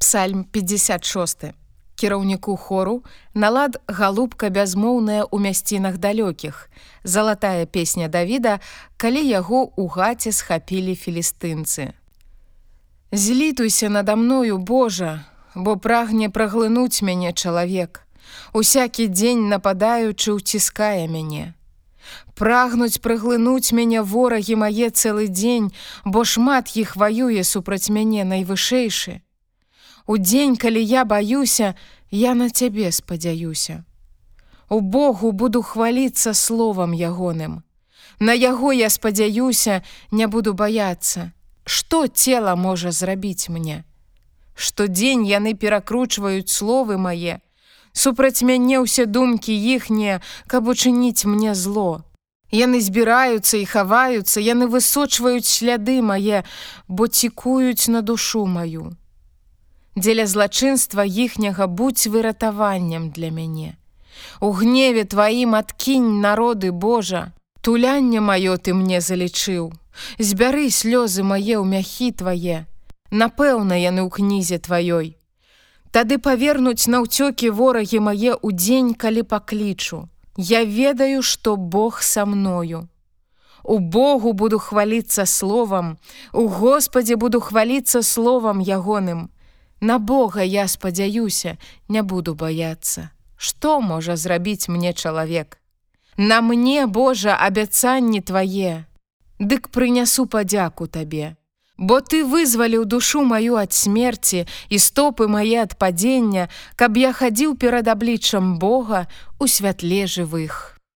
Псальм 56 кіраўніку хору налад галубка бязмоўная ў мясцінах далёкіх залатая песня Давіда калі яго ў гаце схапілі філістынцы. Злітуйся надо мною Божа бо прагне праглынуць мяне чалавек. Усякі дзень нападаючы ўціскае мяне. Прагнуць праглынуць мяне ворагі мае цэлы дзень бо шмат іх ваюе супраць мяне найвышэйшы У дзень, калі я баюся, я на цябе спадзяюся. У Богу буду хваліцца словам ягоным. На яго я спадзяюся, не буду баяцца. Што цела можа зрабіць мне? Штодзень яны перакручваюць словы мае. Супраць мяне ўсе думкі іхнія, каб учыніць мне зло. Яны збіраюцца і хаваюцца, яны высочваюць сляды мае, бо цікуюць на душу маю дзеля злачынства іхняга будь выратаваннем для мяне. У гневе тваім адкінь народы Божа, Тулянне маё ты мне залічыў, Збяры слёзы мае ў мяхі твае, Напэўна, яны ў кнізе тваёй. Тады павернуць на ўцёкі ворагі мае ў дзень, калі паклічу. Я ведаю, што Бог са мною. У Богу буду хваліцца словам, У Господе буду хваліцца словам ягоным. На Бога я спадзяюся, не буду баяцца. Што можа зрабіць мне чалавек? На мне, Божа, абяцанні твае, Дык прынясу падзяку табе. Бо ты вызваліў душу маю ад смерці і стопы мае ад падзення, каб я хадзіў перад абліччам Бога у святле жывых.